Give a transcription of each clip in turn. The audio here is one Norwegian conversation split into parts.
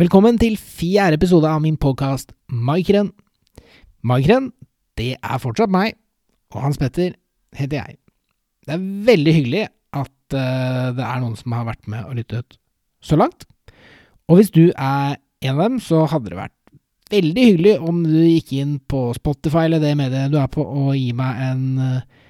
Velkommen til fjerde episode av min podkast Maikren. Maikren, det er fortsatt meg, og Hans Petter heter jeg. Det er veldig hyggelig at uh, det er noen som har vært med og lyttet så langt. Og hvis du er en av dem, så hadde det vært veldig hyggelig om du gikk inn på Spotify eller det mediet du er på, og gi meg en, uh,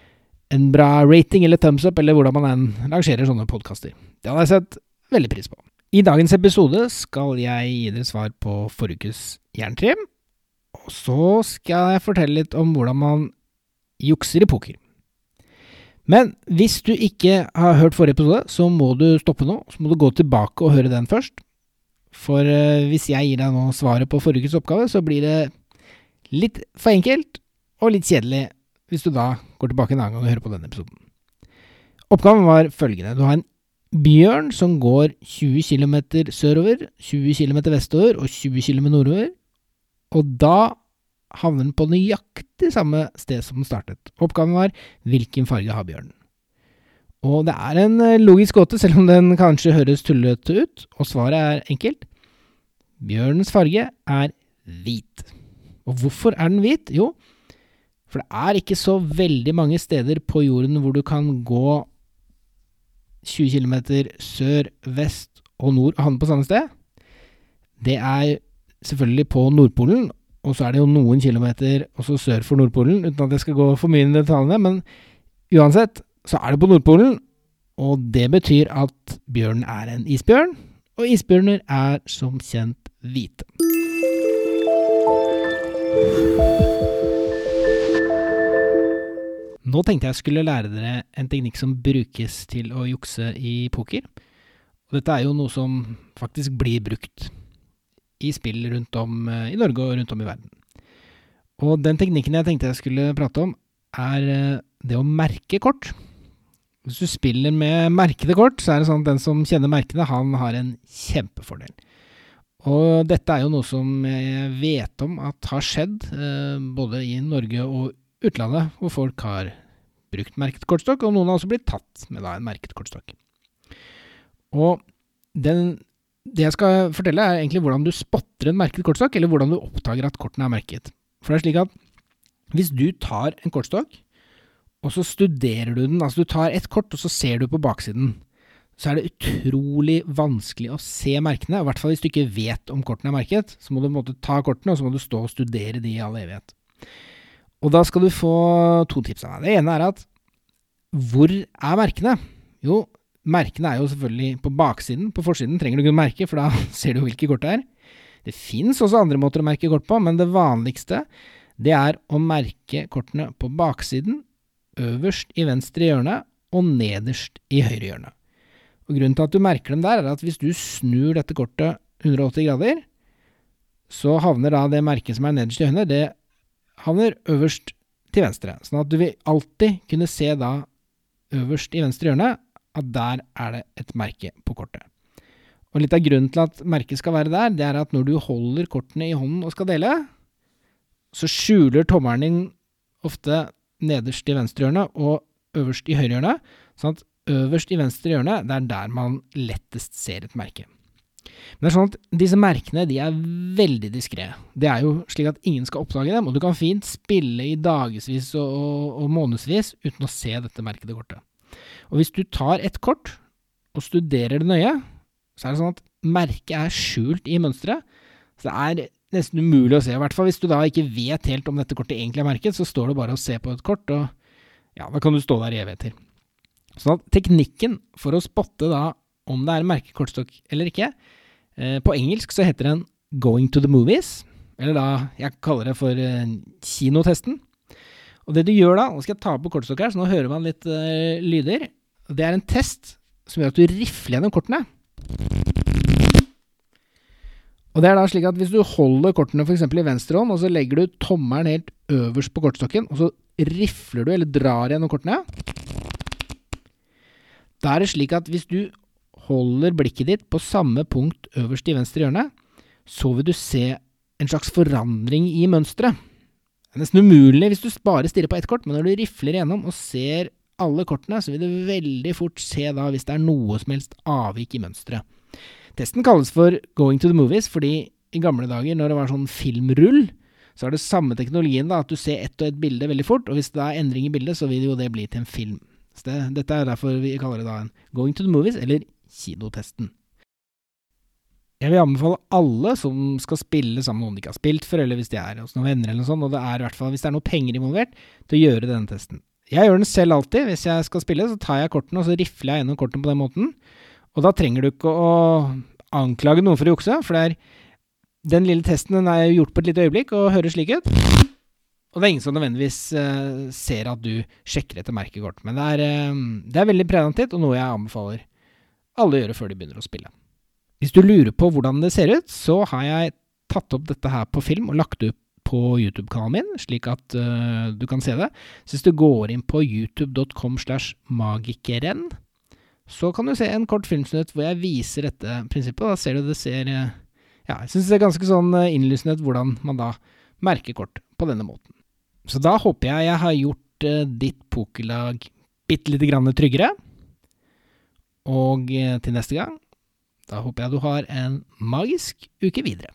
en bra rating eller thumbs up, eller hvordan man enn rangerer sånne podkaster. Det hadde jeg sett veldig pris på. I dagens episode skal jeg gi dere svar på forrige ukes jerntrim, og så skal jeg fortelle litt om hvordan man jukser i poker. Men hvis du ikke har hørt forrige episode, så må du stoppe nå. Så må du gå tilbake og høre den først. For uh, hvis jeg gir deg nå svaret på forrige ukes oppgave, så blir det litt for enkelt og litt kjedelig hvis du da går tilbake en annen gang og hører på denne episoden. Oppgaven var følgende. Du har en Bjørn som går 20 km sørover, 20 km vestover og 20 km nordover. Og da havner den på nøyaktig samme sted som den startet. Oppgaven var hvilken farge har bjørnen? Og det er en eh, logisk gåte, selv om den kanskje høres tullete ut, og svaret er enkelt. Bjørnens farge er hvit. Og hvorfor er den hvit? Jo, for det er ikke så veldig mange steder på jorden hvor du kan gå 20 km sør, vest og nord og havner på samme sted, det er selvfølgelig på Nordpolen, og så er det jo noen kilometer også sør for Nordpolen, uten at jeg skal gå for mye inn i detaljene, men uansett så er det på Nordpolen, og det betyr at bjørnen er en isbjørn, og isbjørner er som kjent hvite. Nå tenkte jeg skulle lære dere en teknikk som brukes til å jukse i poker. Og dette er jo noe som faktisk blir brukt i spill rundt om eh, i Norge og rundt om i verden. Og den teknikken jeg tenkte jeg skulle prate om, er eh, det å merke kort. Hvis du spiller med merkede kort, så er det sånn at den som kjenner merkene, han har en kjempefordel. Og dette er jo noe som jeg vet om at har skjedd, eh, både i Norge og utlandet, hvor folk har brukt merket kortstokk, og noen har også blitt tatt med da en merket kortstokk. Og den, det jeg skal fortelle, er egentlig hvordan du spotter en merket kortstokk, eller hvordan du oppdager at kortene er merket. For det er slik at hvis du tar en kortstokk, og så studerer du den, altså du tar et kort, og så ser du på baksiden, så er det utrolig vanskelig å se merkene, i hvert fall hvis du ikke vet om kortene er merket. Så må du på en måte ta kortene, og så må du stå og studere de i all evighet. Og da skal du få to tips av meg. Det ene er at hvor er merkene? Jo, merkene er jo selvfølgelig på baksiden. På forsiden trenger du ikke merke, for da ser du hvilke kort det er. Det fins også andre måter å merke kort på, men det vanligste det er å merke kortene på baksiden, øverst i venstre hjørne og nederst i høyre hjørne. Og Grunnen til at du merker dem der, er at hvis du snur dette kortet 180 grader, så havner da det merket som er nederst i hjørnet, det havner øverst til venstre. Sånn at du vil alltid kunne se da øverst i venstre hjørne at der er det et merke på kortet. Og litt av grunnen til at merket skal være der, det er at når du holder kortene i hånden og skal dele, så skjuler tommelen din ofte nederst i venstre hjørne og øverst i høyre hjørne, sånn at øverst i venstre hjørne, det er der man lettest ser et merke. Men det er sånn at disse merkene de er veldig diskré. Det er jo slik at ingen skal oppdage dem, og du kan fint spille i dagevis og, og, og månedsvis uten å se dette merkede kortet. Og hvis du tar et kort og studerer det nøye, så er det sånn at merket er skjult i mønsteret. Så det er nesten umulig å se. I hvert fall hvis du da ikke vet helt om dette kortet egentlig er merket, så står det bare og ser på et kort, og ja, da kan du stå der i evigheter. Sånn at teknikken for å spotte da om det er en merkekortstokk eller ikke, Eh, på engelsk så heter den Going to the Movies, eller da jeg kaller det for eh, kinotesten. Og det du gjør da, nå skal jeg ta på kortstokk her, så nå hører man litt uh, lyder. Det er en test som gjør at du rifler gjennom kortene. Og det er da slik at hvis du holder kortene f.eks. i venstre hånd, og så legger du tommelen helt øverst på kortstokken, og så rifler du eller drar gjennom kortene Da er det slik at hvis du holder blikket ditt på samme punkt øverst i venstre hjørne, så vil du se en slags forandring i mønsteret. Det er nesten umulig hvis du bare stirrer på ett kort, men når du rifler igjennom og ser alle kortene, så vil du veldig fort se da hvis det er noe som helst avvik i mønsteret. Testen kalles for Going to the Movies fordi i gamle dager, når det var sånn filmrull, så er det samme teknologien, da, at du ser ett og ett bilde veldig fort, og hvis det er endring i bildet, så vil jo det bli til en film. Så det, dette er derfor vi kaller det da en Going to the Movies, eller kinotesten. Jeg vil anbefale alle som skal spille sammen med noen de ikke har spilt for, eller hvis de er hos noen venner eller noe sånt, og det er i hvert fall hvis det er noe penger involvert, til å gjøre denne testen. Jeg gjør den selv alltid. Hvis jeg skal spille, så tar jeg kortene, og så rifler jeg gjennom kortene på den måten. Og da trenger du ikke å anklage noen for å jukse, for det er den lille testen den er gjort på et lite øyeblikk og høres slik ut. Og det er ingen som nødvendigvis uh, ser at du sjekker etter merkekort. Men det er, uh, det er veldig preventivt, og noe jeg anbefaler alle gjøre før de begynner å spille. Hvis du lurer på hvordan det ser ut, så har jeg tatt opp dette her på film og lagt det ut på YouTube-kanalen min, slik at uh, du kan se det. Så hvis du går inn på youtube.com slash magikeren, så kan du se en kort filmsnutt hvor jeg viser dette prinsippet. Da ser du det ser Ja, jeg syns det er ganske sånn innlysende ut hvordan man da merker kort på denne måten. Så da håper jeg jeg har gjort uh, ditt pokerlag bitte lite grann tryggere. Og eh, til neste gang, da håper jeg du har en magisk uke videre.